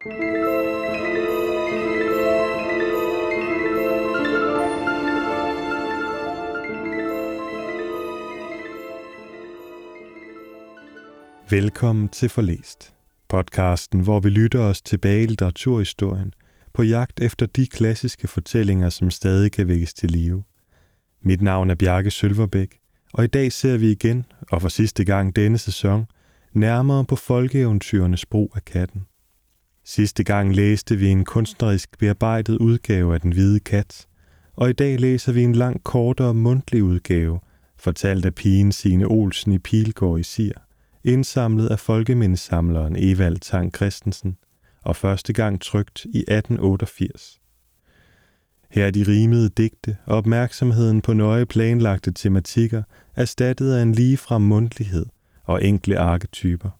Velkommen til Forlæst, podcasten, hvor vi lytter os tilbage i litteraturhistorien på jagt efter de klassiske fortællinger, som stadig kan vækkes til live. Mit navn er Bjarke Sølverbæk, og i dag ser vi igen, og for sidste gang denne sæson, nærmere på folkeeventyrenes brug af katten. Sidste gang læste vi en kunstnerisk bearbejdet udgave af Den Hvide Kat, og i dag læser vi en langt kortere mundtlig udgave, fortalt af pigen Signe Olsen i Pilgård i Sir, indsamlet af folkemindesamleren Evald Tang Christensen, og første gang trygt i 1888. Her er de rimede digte og opmærksomheden på nøje planlagte tematikker erstattet af en ligefrem mundtlighed og enkle arketyper.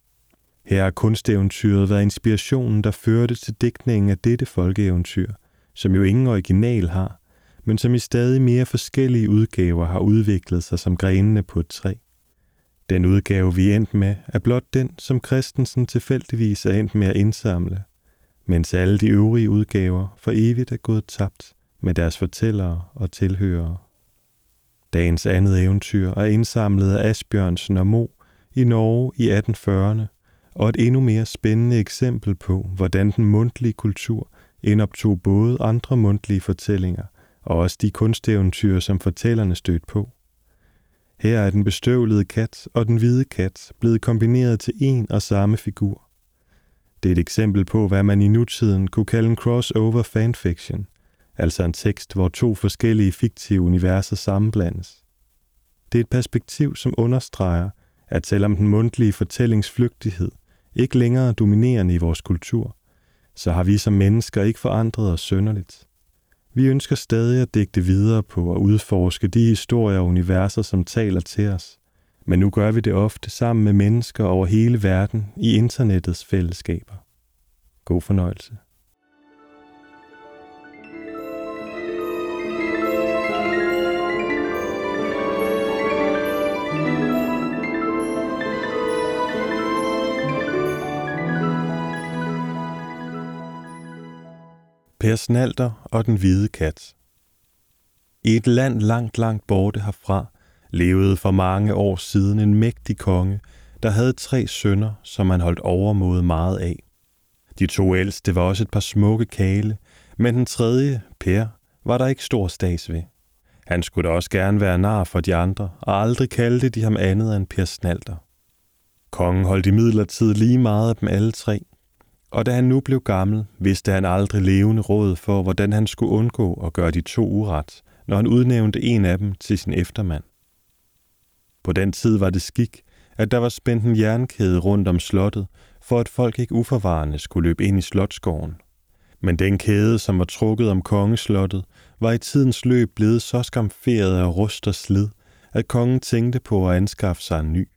Her har kunsteventyret været inspirationen, der førte til digtningen af dette folkeeventyr, som jo ingen original har, men som i stadig mere forskellige udgaver har udviklet sig som grenene på et træ. Den udgave, vi endte med, er blot den, som Christensen tilfældigvis er endt med at indsamle, mens alle de øvrige udgaver for evigt er gået tabt med deres fortællere og tilhørere. Dagens andet eventyr er indsamlet af Asbjørnsen og Mo i Norge i 1840'erne, og et endnu mere spændende eksempel på, hvordan den mundtlige kultur indoptog både andre mundtlige fortællinger og også de kunsteventyr, som fortællerne stødt på. Her er den bestøvlede kat og den hvide kat blevet kombineret til en og samme figur. Det er et eksempel på, hvad man i nutiden kunne kalde en crossover fanfiction, altså en tekst, hvor to forskellige fiktive universer sammenblandes. Det er et perspektiv, som understreger, at selvom den mundtlige fortællingsflygtighed ikke længere dominerende i vores kultur, så har vi som mennesker ikke forandret os sønderligt. Vi ønsker stadig at digte videre på og udforske de historier og universer, som taler til os. Men nu gør vi det ofte sammen med mennesker over hele verden i internettets fællesskaber. God fornøjelse. Per Snalder og den hvide kat. I et land langt, langt borte herfra levede for mange år siden en mægtig konge, der havde tre sønner, som han holdt overmod meget af. De to ældste var også et par smukke kale, men den tredje, Per, var der ikke stor stas ved. Han skulle da også gerne være nar for de andre, og aldrig kaldte de ham andet end Per Snalder. Kongen holdt i midlertid lige meget af dem alle tre, og da han nu blev gammel, vidste han aldrig levende råd for, hvordan han skulle undgå at gøre de to uret, når han udnævnte en af dem til sin eftermand. På den tid var det skik, at der var spændt en jernkæde rundt om slottet, for at folk ikke uforvarende skulle løbe ind i slotsgården. Men den kæde, som var trukket om kongeslottet, var i tidens løb blevet så skamferet af rust og slid, at kongen tænkte på at anskaffe sig en ny.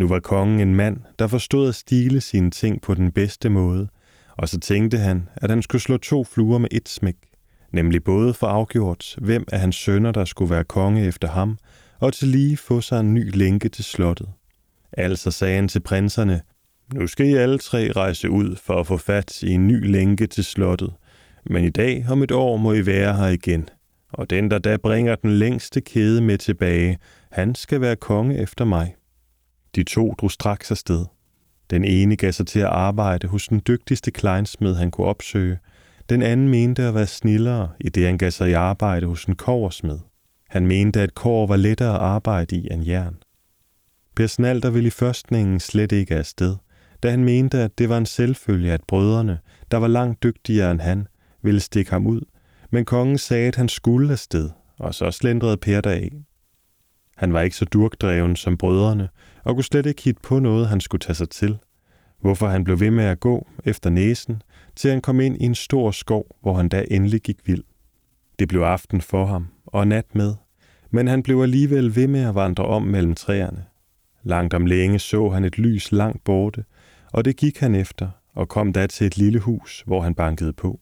Nu var kongen en mand, der forstod at stile sine ting på den bedste måde, og så tænkte han, at han skulle slå to fluer med et smæk, nemlig både for afgjort, hvem af hans sønner, der skulle være konge efter ham, og til lige få sig en ny lænke til slottet. Altså sagde han til prinserne, nu skal I alle tre rejse ud for at få fat i en ny lænke til slottet, men i dag om et år må I være her igen, og den, der da bringer den længste kæde med tilbage, han skal være konge efter mig. De to drog straks afsted. Den ene gav sig til at arbejde hos den dygtigste kleinsmed, han kunne opsøge. Den anden mente at være snillere, i det han gav sig i arbejde hos en koversmed. Han mente, at kår var lettere at arbejde i end jern. Per Snalder ville i førstningen slet ikke afsted, da han mente, at det var en selvfølge, at brødrene, der var langt dygtigere end han, ville stikke ham ud, men kongen sagde, at han skulle afsted, og så slendrede Per deraf. Han var ikke så durkdreven som brødrene, og kunne slet ikke hitte på noget, han skulle tage sig til. Hvorfor han blev ved med at gå efter næsen, til han kom ind i en stor skov, hvor han da endelig gik vild. Det blev aften for ham, og nat med, men han blev alligevel ved med at vandre om mellem træerne. Langt om længe så han et lys langt borte, og det gik han efter, og kom da til et lille hus, hvor han bankede på.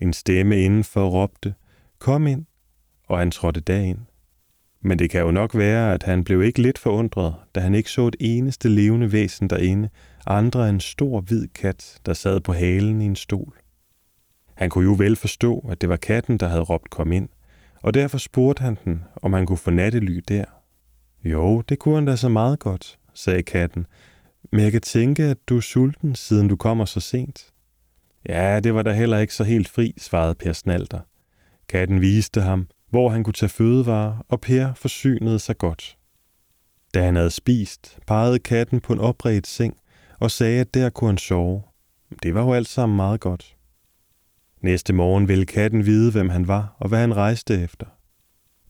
En stemme indenfor råbte, kom ind, og han trådte derind. Men det kan jo nok være, at han blev ikke lidt forundret, da han ikke så et eneste levende væsen derinde, andre end en stor hvid kat, der sad på halen i en stol. Han kunne jo vel forstå, at det var katten, der havde råbt kom ind, og derfor spurgte han den, om han kunne få nattely der. Jo, det kunne han da så meget godt, sagde katten, men jeg kan tænke, at du er sulten, siden du kommer så sent. Ja, det var da heller ikke så helt fri, svarede Per Snalter. Katten viste ham, hvor han kunne tage fødevarer, og Per forsynede sig godt. Da han havde spist, pegede katten på en opredt seng og sagde, at der kunne han sove. Det var jo alt sammen meget godt. Næste morgen ville katten vide, hvem han var og hvad han rejste efter.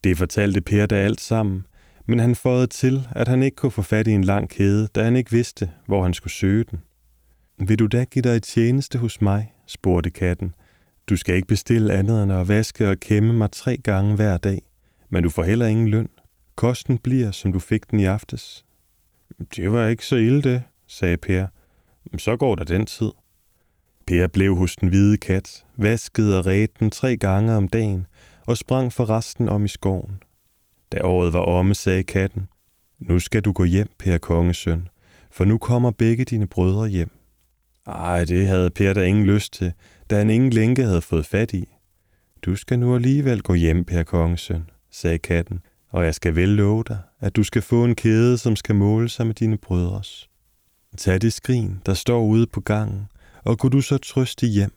Det fortalte Per da alt sammen, men han fåede til, at han ikke kunne få fat i en lang kæde, da han ikke vidste, hvor han skulle søge den. Vil du da give dig et tjeneste hos mig? spurgte katten. Du skal ikke bestille andet end at vaske og kæmme mig tre gange hver dag, men du får heller ingen løn. Kosten bliver, som du fik den i aftes. Det var ikke så ille det, sagde Per. Så går der den tid. Per blev hos den hvide kat, vaskede og redte den tre gange om dagen og sprang for resten om i skoven. Da året var omme, sagde katten, nu skal du gå hjem, Per Kongesøn, for nu kommer begge dine brødre hjem. Ej, det havde Per da ingen lyst til, da han ingen længe havde fået fat i. Du skal nu alligevel gå hjem, Per Kongesøn, sagde katten, og jeg skal vel love dig, at du skal få en kæde, som skal måle sig med dine brødres. Tag det skrin, der står ude på gangen, og gå du så trøste hjem.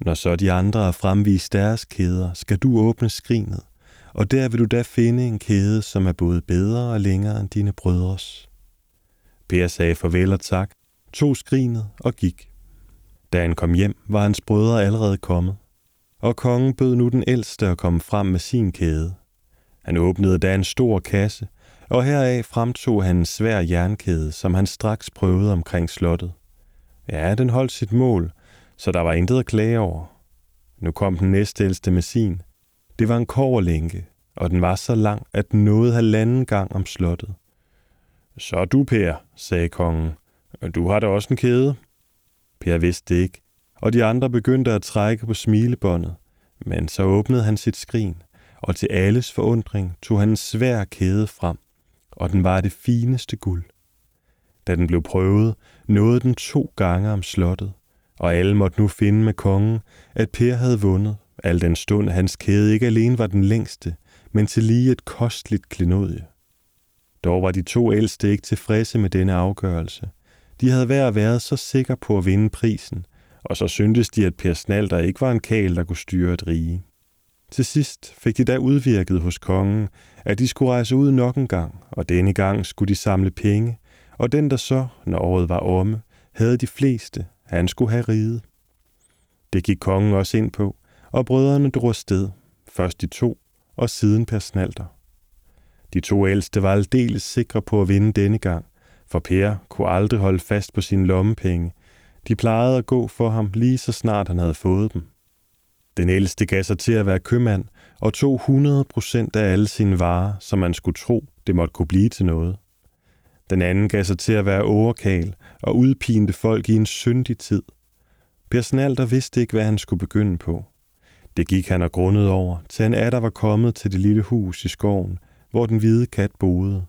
Når så de andre har fremvist deres kæder, skal du åbne skrinet, og der vil du da finde en kæde, som er både bedre og længere end dine brødres. Per sagde farvel og tak, tog skrinet og gik. Da han kom hjem, var hans brødre allerede kommet, og kongen bød nu den ældste at komme frem med sin kæde. Han åbnede da en stor kasse, og heraf fremtog han en svær jernkæde, som han straks prøvede omkring slottet. Ja, den holdt sit mål, så der var intet at klage over. Nu kom den næstældste med sin. Det var en koverlænke, og den var så lang, at den nåede halvanden gang om slottet. Så du, Per, sagde kongen. Du har da også en kæde. Per vidste det ikke, og de andre begyndte at trække på smilebåndet, men så åbnede han sit skrin, og til alles forundring tog han en svær kæde frem, og den var det fineste guld. Da den blev prøvet, nåede den to gange om slottet, og alle måtte nu finde med kongen, at Per havde vundet, al den stund hans kæde ikke alene var den længste, men til lige et kostligt klenodie. Dog var de to ældste ikke tilfredse med denne afgørelse. De havde hver været så sikre på at vinde prisen, og så syntes de, at Per Snalder ikke var en kæl, der kunne styre et rige. Til sidst fik de da udvirket hos kongen, at de skulle rejse ud nok en gang, og denne gang skulle de samle penge, og den der så, når året var omme, havde de fleste, han skulle have riget. Det gik kongen også ind på, og brødrene drog sted, først de to, og siden Per Snalder. De to ældste var aldeles sikre på at vinde denne gang, for Per kunne aldrig holde fast på sine lommepenge. De plejede at gå for ham lige så snart han havde fået dem. Den ældste gav sig til at være købmand og tog 100 procent af alle sine varer, som man skulle tro, det måtte kunne blive til noget. Den anden gav sig til at være overkal og udpinte folk i en syndig tid. Per Snalder vidste ikke, hvad han skulle begynde på. Det gik han og grundede over, til han atter var kommet til det lille hus i skoven, hvor den hvide kat boede.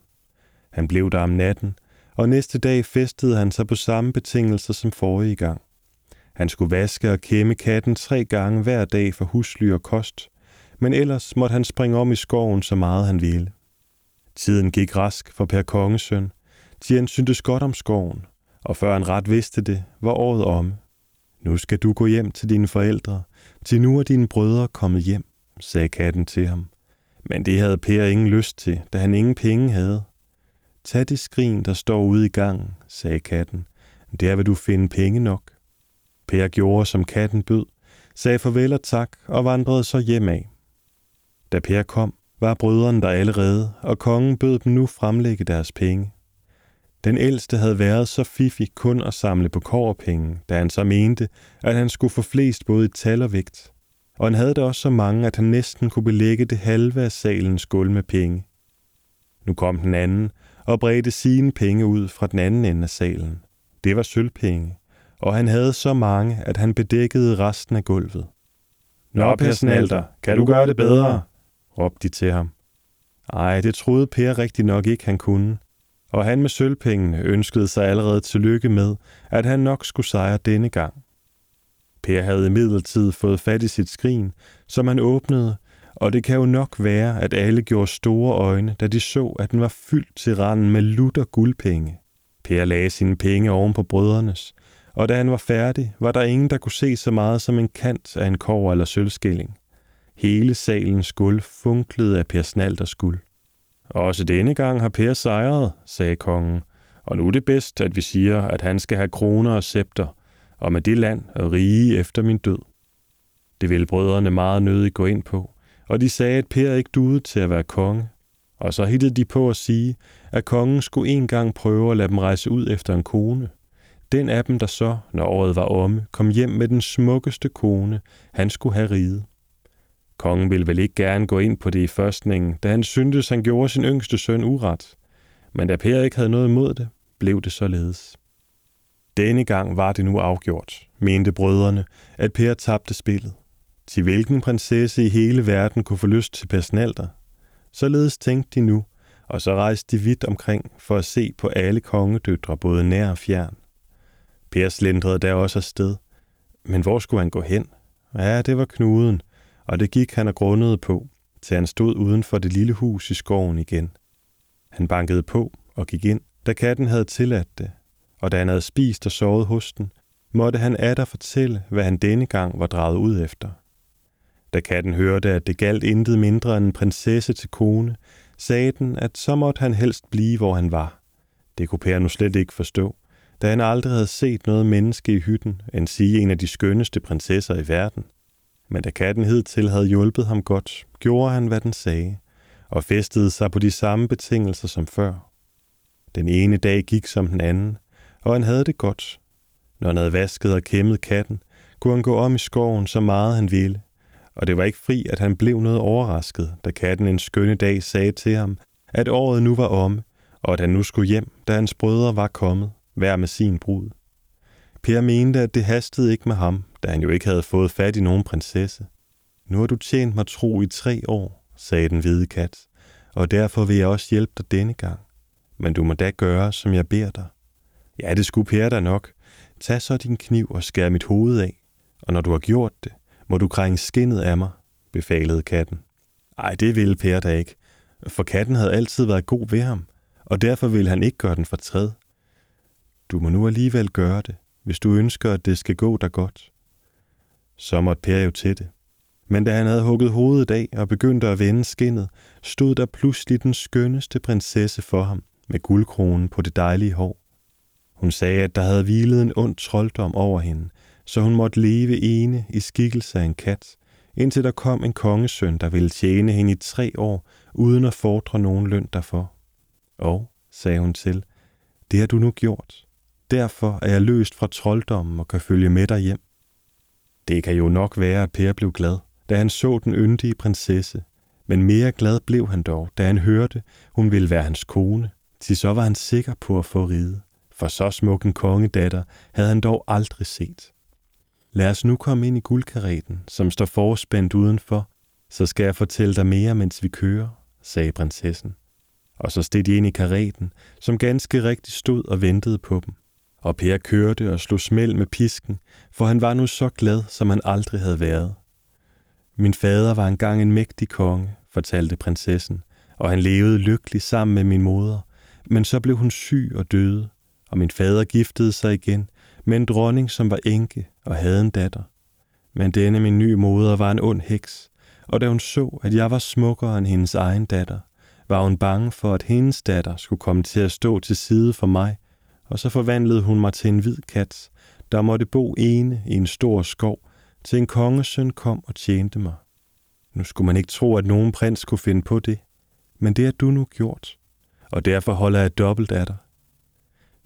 Han blev der om natten, og næste dag festede han sig på samme betingelser som forrige gang. Han skulle vaske og kæmme katten tre gange hver dag for husly og kost, men ellers måtte han springe om i skoven så meget han ville. Tiden gik rask for Per Kongesøn, han syntes godt om skoven, og før han ret vidste det, var året om. Nu skal du gå hjem til dine forældre, til nu er dine brødre kommet hjem, sagde katten til ham. Men det havde Per ingen lyst til, da han ingen penge havde. Tag det skrin, der står ude i gangen, sagde katten. Der vil du finde penge nok. Per gjorde, som katten bød, sagde farvel og tak og vandrede så hjem af. Da Per kom, var brødrene der allerede, og kongen bød dem nu fremlægge deres penge. Den ældste havde været så fiffig kun at samle på kårpenge, da han så mente, at han skulle få flest både i tal og vægt. Og han havde da også så mange, at han næsten kunne belægge det halve af salens gulv med penge. Nu kom den anden og bredte sine penge ud fra den anden ende af salen. Det var sølvpenge, og han havde så mange, at han bedækkede resten af gulvet. Nå, Per Snalter, kan du gøre det bedre? råbte de til ham. Ej, det troede Per rigtig nok ikke, han kunne. Og han med sølvpengene ønskede sig allerede tillykke med, at han nok skulle sejre denne gang. Per havde imidlertid fået fat i sit skrin, som han åbnede, og det kan jo nok være, at alle gjorde store øjne, da de så, at den var fyldt til randen med lutter guldpenge. Per lagde sine penge oven på brødrenes, og da han var færdig, var der ingen, der kunne se så meget som en kant af en kår eller sølvskilling. Hele salens guld funklede af Per Snalders guld. Også denne gang har Per sejret, sagde kongen, og nu er det bedst, at vi siger, at han skal have kroner og scepter, og med det land og rige efter min død. Det ville brødrene meget nødigt gå ind på, og de sagde, at Per ikke duede til at være konge. Og så hittede de på at sige, at kongen skulle en gang prøve at lade dem rejse ud efter en kone. Den af dem, der så, når året var omme, kom hjem med den smukkeste kone, han skulle have riget. Kongen ville vel ikke gerne gå ind på det i førstningen, da han syntes, han gjorde sin yngste søn uret. Men da Per ikke havde noget imod det, blev det således. Denne gang var det nu afgjort, mente brødrene, at Per tabte spillet. Til hvilken prinsesse i hele verden kunne få lyst til personalter? Således tænkte de nu, og så rejste de vidt omkring for at se på alle kongedøtre, både nær og fjern. Per slendrede der også afsted. Men hvor skulle han gå hen? Ja, det var knuden, og det gik han og grundede på, til han stod uden for det lille hus i skoven igen. Han bankede på og gik ind, da katten havde tilladt det, og da han havde spist og sovet hos den, måtte han atter fortælle, hvad han denne gang var draget ud efter. Da katten hørte, at det galt intet mindre end en prinsesse til kone, sagde den, at så måtte han helst blive, hvor han var. Det kunne Per nu slet ikke forstå, da han aldrig havde set noget menneske i hytten, end sige en af de skønneste prinsesser i verden. Men da katten hidtil havde hjulpet ham godt, gjorde han, hvad den sagde, og festede sig på de samme betingelser som før. Den ene dag gik som den anden, og han havde det godt. Når han havde vasket og kæmmet katten, kunne han gå om i skoven så meget han ville, og det var ikke fri, at han blev noget overrasket, da katten en skønne dag sagde til ham, at året nu var omme, og at han nu skulle hjem, da hans brødre var kommet, hver med sin brud. Per mente, at det hastede ikke med ham, da han jo ikke havde fået fat i nogen prinsesse. Nu har du tjent mig tro i tre år, sagde den hvide kat, og derfor vil jeg også hjælpe dig denne gang. Men du må da gøre, som jeg beder dig. Ja, det skulle Per da nok. Tag så din kniv og skær mit hoved af, og når du har gjort det, må du krænge skinnet af mig, befalede katten. Ej, det ville Per da ikke, for katten havde altid været god ved ham, og derfor ville han ikke gøre den fortræd. Du må nu alligevel gøre det, hvis du ønsker, at det skal gå dig godt. Så måtte Per jo til det. Men da han havde hugget hovedet af og begyndte at vende skinnet, stod der pludselig den skønneste prinsesse for ham med guldkronen på det dejlige hår. Hun sagde, at der havde hvilet en ond trolddom over hende, så hun måtte leve ene i skikkelse af en kat, indtil der kom en kongesøn, der ville tjene hende i tre år, uden at fordre nogen løn derfor. Og, sagde hun til, det har du nu gjort. Derfor er jeg løst fra trolddommen og kan følge med dig hjem. Det kan jo nok være, at Per blev glad, da han så den yndige prinsesse, men mere glad blev han dog, da han hørte, hun ville være hans kone, til så var han sikker på at få ride, for så smuk en kongedatter havde han dog aldrig set. Lad os nu komme ind i guldkareten, som står forspændt udenfor, så skal jeg fortælle dig mere, mens vi kører, sagde prinsessen. Og så steg de ind i kareten, som ganske rigtigt stod og ventede på dem. Og Per kørte og slog smæld med pisken, for han var nu så glad, som han aldrig havde været. Min fader var engang en mægtig konge, fortalte prinsessen, og han levede lykkelig sammen med min moder, men så blev hun syg og døde, og min fader giftede sig igen med en dronning, som var enke og havde en datter. Men denne min nye moder var en ond heks, og da hun så, at jeg var smukkere end hendes egen datter, var hun bange for, at hendes datter skulle komme til at stå til side for mig, og så forvandlede hun mig til en hvid kat, der måtte bo ene i en stor skov, til en kongesøn kom og tjente mig. Nu skulle man ikke tro, at nogen prins kunne finde på det, men det har du nu gjort, og derfor holder jeg dobbelt af dig.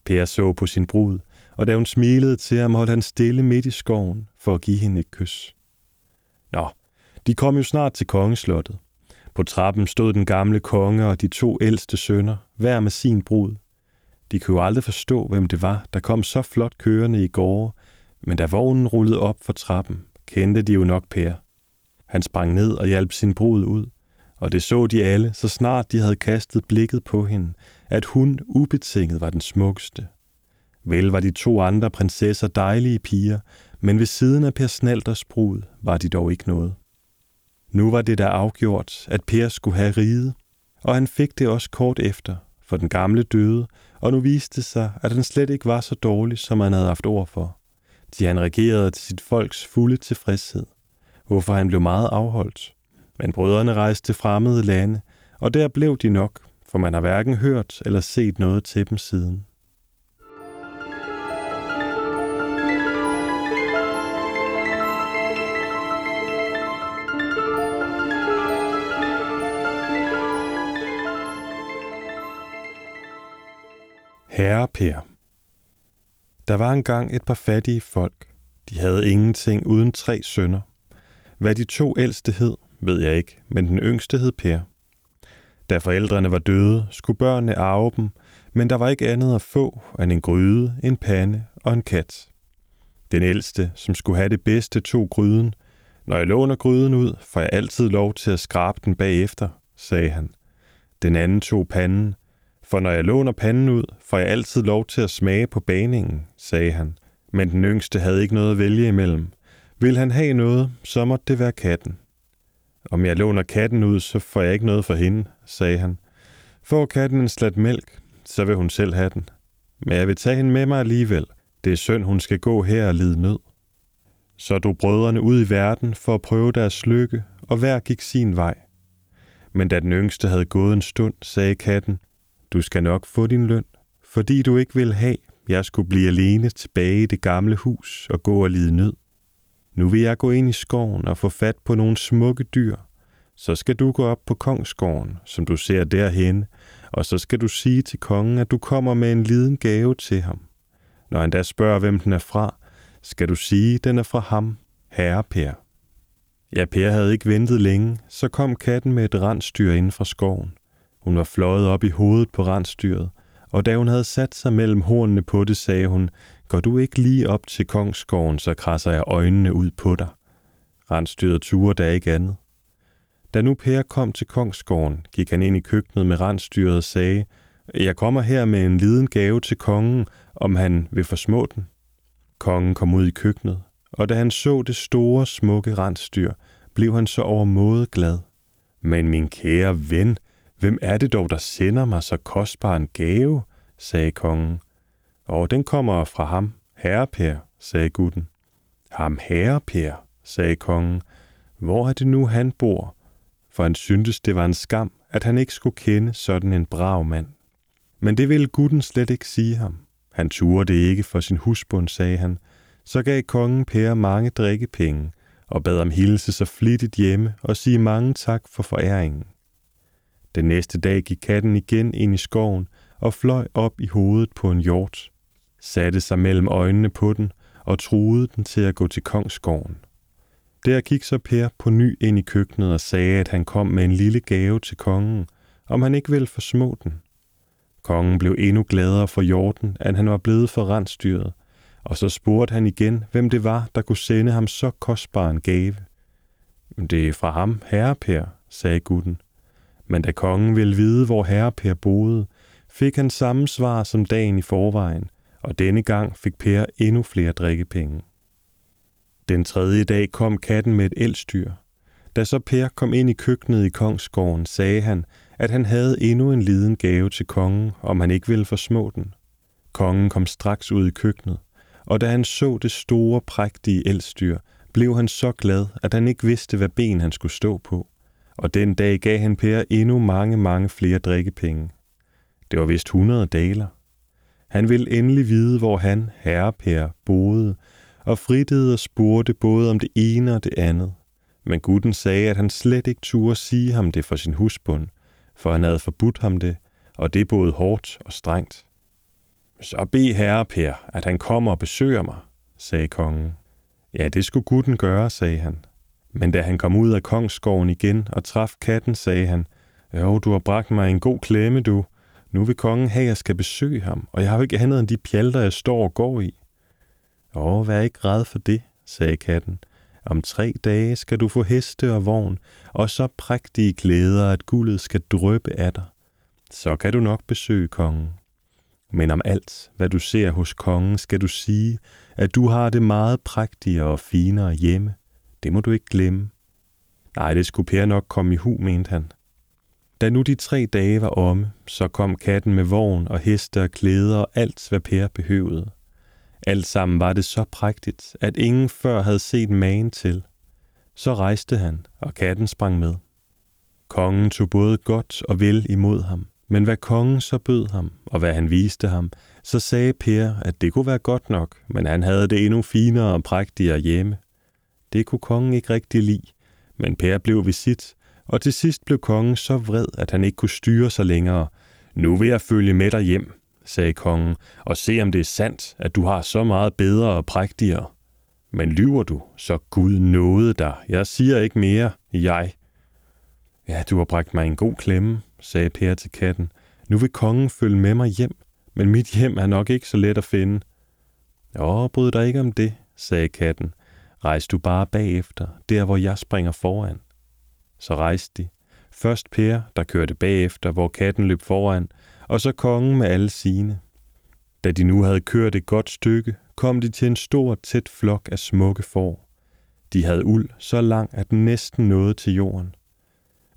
Per så på sin brud, og da hun smilede til ham, holdt han stille midt i skoven for at give hende et kys. Nå, de kom jo snart til kongeslottet. På trappen stod den gamle konge og de to ældste sønner, hver med sin brud. De kunne jo aldrig forstå, hvem det var, der kom så flot kørende i går, men da vognen rullede op for trappen, kendte de jo nok Per. Han sprang ned og hjalp sin brud ud, Og det så de alle, så snart de havde kastet blikket på hende, at hun ubetinget var den smukkeste. Vel var de to andre prinsesser dejlige piger, men ved siden af Per Snalders brud var de dog ikke noget. Nu var det da afgjort, at Per skulle have riget, og han fik det også kort efter, for den gamle døde, og nu viste det sig, at han slet ikke var så dårlig, som han havde haft ord for. De han regerede til sit folks fulde tilfredshed, hvorfor han blev meget afholdt. Men brødrene rejste til fremmede lande, og der blev de nok, for man har hverken hørt eller set noget til dem siden. Herre Per. Der var engang et par fattige folk. De havde ingenting uden tre sønner. Hvad de to ældste hed, ved jeg ikke, men den yngste hed Per. Da forældrene var døde, skulle børnene arve dem, men der var ikke andet at få end en gryde, en pande og en kat. Den ældste, som skulle have det bedste, tog gryden. Når jeg låner gryden ud, får jeg altid lov til at skrabe den bagefter, sagde han. Den anden tog panden, for når jeg låner panden ud, får jeg altid lov til at smage på baningen, sagde han. Men den yngste havde ikke noget at vælge imellem. Vil han have noget, så måtte det være katten. Om jeg låner katten ud, så får jeg ikke noget for hende, sagde han. Får katten en slat mælk, så vil hun selv have den. Men jeg vil tage hende med mig alligevel. Det er synd, hun skal gå her og lide nød. Så du brødrene ud i verden for at prøve deres lykke, og hver gik sin vej. Men da den yngste havde gået en stund, sagde katten, du skal nok få din løn, fordi du ikke vil have, jeg skulle blive alene tilbage i det gamle hus og gå og lide nød. Nu vil jeg gå ind i skoven og få fat på nogle smukke dyr. Så skal du gå op på kongsgården, som du ser derhen, og så skal du sige til kongen, at du kommer med en liden gave til ham. Når han da spørger, hvem den er fra, skal du sige, at den er fra ham, herre Per. Ja, Per havde ikke ventet længe, så kom katten med et rensdyr ind fra skoven. Hun var fløjet op i hovedet på rensdyret, og da hun havde sat sig mellem hornene på det, sagde hun, Går du ikke lige op til kongsgården, så krasser jeg øjnene ud på dig. Rensdyret turde da ikke andet. Da nu Per kom til kongsgården, gik han ind i køkkenet med rensdyret og sagde, Jeg kommer her med en liden gave til kongen, om han vil forsmå den. Kongen kom ud i køkkenet, og da han så det store, smukke rensdyr, blev han så overmåde glad. Men min kære ven, Hvem er det dog, der sender mig så kostbar en gave? sagde kongen. Og den kommer fra ham, herre Per, sagde gutten. Ham herre Per, sagde kongen. Hvor er det nu, han bor? For han syntes, det var en skam, at han ikke skulle kende sådan en brav mand. Men det ville gutten slet ikke sige ham. Han turde det ikke for sin husbund, sagde han. Så gav kongen Per mange drikkepenge, og bad ham hilse så flittigt hjemme og sige mange tak for foræringen. Den næste dag gik katten igen ind i skoven og fløj op i hovedet på en hjort, satte sig mellem øjnene på den og truede den til at gå til kongsgården. Der gik så Per på ny ind i køkkenet og sagde, at han kom med en lille gave til kongen, om han ikke ville forsmå den. Kongen blev endnu gladere for hjorten, at han var blevet for rensdyret, og så spurgte han igen, hvem det var, der kunne sende ham så kostbar en gave. Det er fra ham, herre Per, sagde gutten. Men da kongen ville vide, hvor herre Per boede, fik han samme svar som dagen i forvejen, og denne gang fik Per endnu flere drikkepenge. Den tredje dag kom katten med et elstyr. Da så Per kom ind i køkkenet i kongsgården, sagde han, at han havde endnu en liden gave til kongen, om han ikke ville forsmå den. Kongen kom straks ud i køkkenet, og da han så det store, prægtige elstyr, blev han så glad, at han ikke vidste, hvad ben han skulle stå på og den dag gav han Per endnu mange, mange flere drikkepenge. Det var vist 100 daler. Han ville endelig vide, hvor han, herre Per, boede, og fritede og spurgte både om det ene og det andet. Men gutten sagde, at han slet ikke turde sige ham det for sin husbund, for han havde forbudt ham det, og det både hårdt og strengt. Så bed herre Per, at han kommer og besøger mig, sagde kongen. Ja, det skulle gutten gøre, sagde han. Men da han kom ud af kongsgården igen og traf katten, sagde han, Jo, du har bragt mig en god klemme, du. Nu vil kongen have, at jeg skal besøge ham, og jeg har jo ikke andet end de pjalter, jeg står og går i. Åh, vær ikke red for det, sagde katten, Om tre dage skal du få heste og vogn, og så prægtige klæder, at guldet skal drøbe af dig. Så kan du nok besøge kongen. Men om alt, hvad du ser hos kongen, skal du sige, at du har det meget prægtigere og finere hjemme. Det må du ikke glemme. Nej, det skulle Per nok komme i hu, mente han. Da nu de tre dage var omme, så kom katten med vogn og heste og klæder og alt, hvad Per behøvede. Alt sammen var det så prægtigt, at ingen før havde set magen til. Så rejste han, og katten sprang med. Kongen tog både godt og vel imod ham, men hvad kongen så bød ham, og hvad han viste ham, så sagde Per, at det kunne være godt nok, men han havde det endnu finere og prægtigere hjemme. Det kunne kongen ikke rigtig lide, men Per blev ved sit, og til sidst blev kongen så vred, at han ikke kunne styre sig længere. Nu vil jeg følge med dig hjem, sagde kongen, og se om det er sandt, at du har så meget bedre og prægtigere. Men lyver du, så Gud nåede dig. Jeg siger ikke mere, jeg. Ja, du har bragt mig en god klemme, sagde Per til katten. Nu vil kongen følge med mig hjem, men mit hjem er nok ikke så let at finde. Åh, bryd dig ikke om det, sagde katten. Rejs du bare bagefter, der hvor jeg springer foran. Så rejste de. Først Per, der kørte bagefter, hvor katten løb foran, og så kongen med alle sine. Da de nu havde kørt et godt stykke, kom de til en stor, tæt flok af smukke får. De havde uld så lang, at den næsten nåede til jorden.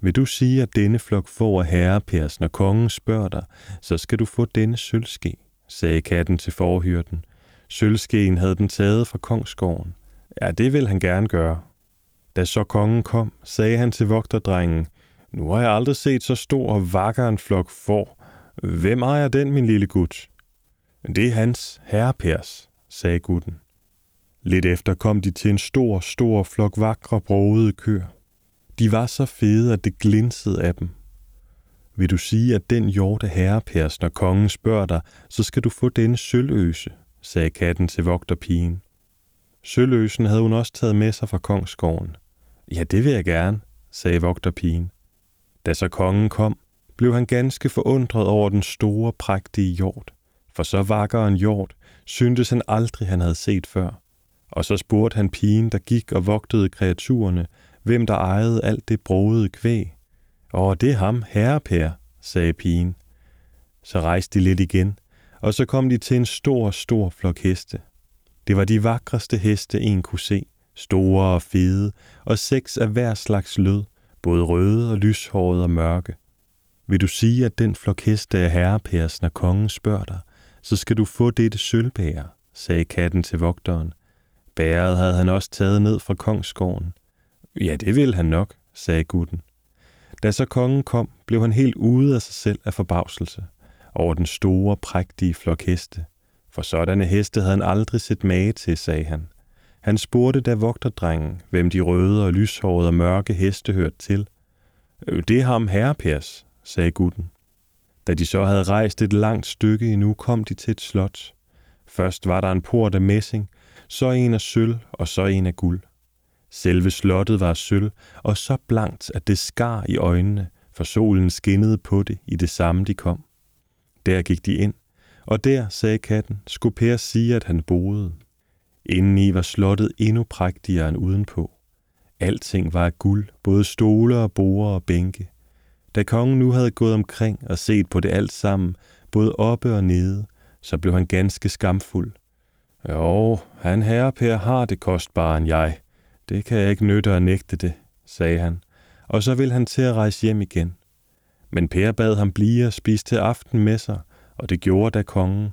Vil du sige, at denne flok får er herrepærs, når kongen spørger dig, så skal du få denne sølvske, sagde katten til forhyrten. Sølvskeen havde den taget fra kongsgården. Ja, det vil han gerne gøre. Da så kongen kom, sagde han til vogterdrengen, nu har jeg aldrig set så stor og vakker en flok får. Hvem ejer den, min lille gut? Det er hans herrepærs, sagde gutten. Lidt efter kom de til en stor, stor flok vakre brogede køer. De var så fede, at det glinsede af dem. Vil du sige, at den hjorte herrepærs, når kongen spørger dig, så skal du få denne sølvøse, sagde katten til vogterpigen. Søløsen havde hun også taget med sig fra kongsgården. Ja, det vil jeg gerne, sagde vogterpigen. Da så kongen kom, blev han ganske forundret over den store, prægtige hjort. For så vakker en hjort syntes han aldrig, han havde set før. Og så spurgte han pigen, der gik og vogtede kreaturerne, hvem der ejede alt det brogede kvæg. Og det er ham, herrepær, sagde pigen. Så rejste de lidt igen, og så kom de til en stor, stor flok heste. Det var de vakreste heste, en kunne se, store og fede, og seks af hver slags lød, både røde og lyshårede og mørke. Vil du sige, at den flok heste er herrepærs, når kongen spørger dig, så skal du få dette sølvbær, sagde katten til vogteren. Bæret havde han også taget ned fra kongsgården. Ja, det vil han nok, sagde gutten. Da så kongen kom, blev han helt ude af sig selv af forbavselse over den store, prægtige flok heste. For sådanne heste havde han aldrig set mage til, sagde han. Han spurgte da vogterdrengen, hvem de røde og lyshårede og mørke heste hørte til. Øh, det er ham herrepærs, sagde gutten. Da de så havde rejst et langt stykke endnu, kom de til et slot. Først var der en port af messing, så en af sølv og så en af guld. Selve slottet var sølv, og så blankt, at det skar i øjnene, for solen skinnede på det i det samme, de kom. Der gik de ind, og der, sagde katten, skulle Per sige, at han boede. Indeni var slottet endnu prægtigere end udenpå. Alting var af guld, både stole og borde og bænke. Da kongen nu havde gået omkring og set på det alt sammen, både oppe og nede, så blev han ganske skamfuld. Jo, han herre Per har det kostbare end jeg. Det kan jeg ikke nytte at nægte det, sagde han, og så ville han til at rejse hjem igen. Men Per bad ham blive og spise til aften med sig, og det gjorde da kongen,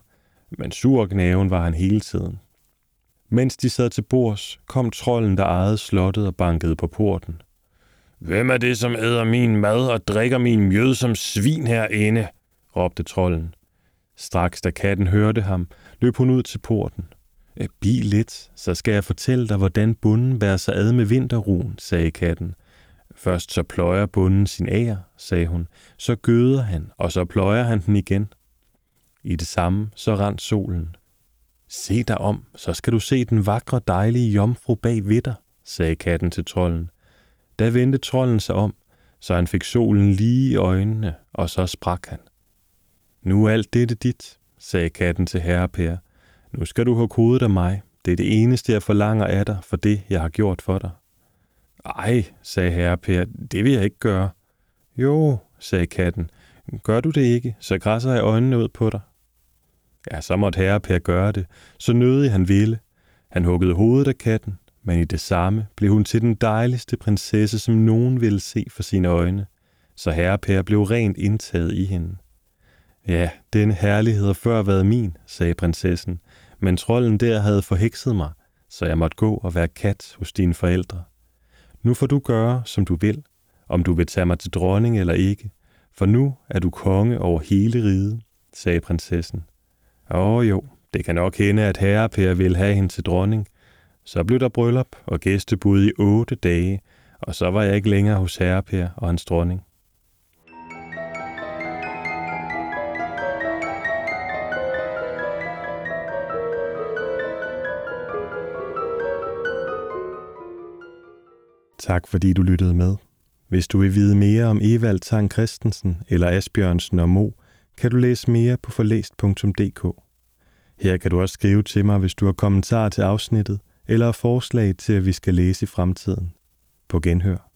men sur gnaven var han hele tiden. Mens de sad til bords, kom trolden, der ejede slottet og bankede på porten. Hvem er det, som æder min mad og drikker min mjød som svin herinde? råbte trolden. Straks da katten hørte ham, løb hun ud til porten. Eh, Bi lidt, så skal jeg fortælle dig, hvordan bunden bærer sig ad med vinterruen, sagde katten. Først så pløjer bunden sin ære, sagde hun. Så gøder han, og så pløjer han den igen. I det samme så rent solen. Se dig om, så skal du se den vakre, dejlige jomfru bag ved dig, sagde katten til trolden. Da vendte trolden sig om, så han fik solen lige i øjnene, og så sprak han. Nu er alt dette dit, sagde katten til herre Per. Nu skal du have kodet af mig. Det er det eneste, jeg forlanger af dig for det, jeg har gjort for dig. Ej, sagde herre Per, det vil jeg ikke gøre. Jo, sagde katten, gør du det ikke, så græsser jeg øjnene ud på dig. Ja, så måtte herre Per gøre det, så nødig han ville. Han huggede hovedet af katten, men i det samme blev hun til den dejligste prinsesse, som nogen ville se for sine øjne, så herre Per blev rent indtaget i hende. Ja, den herlighed har før været min, sagde prinsessen, men trolden der havde forhekset mig, så jeg måtte gå og være kat hos dine forældre. Nu får du gøre, som du vil, om du vil tage mig til dronning eller ikke, for nu er du konge over hele riget, sagde prinsessen. Åh jo, det kan nok hende, at herre Per vil have hende til dronning. Så blev der bryllup og gæstebud i otte dage, og så var jeg ikke længere hos herre Per og hans dronning. Tak fordi du lyttede med. Hvis du vil vide mere om Evald Tang Christensen eller Asbjørnsen og Mo, kan du læse mere på forlæst.dk. Her kan du også skrive til mig, hvis du har kommentarer til afsnittet eller forslag til, at vi skal læse i fremtiden. På genhør.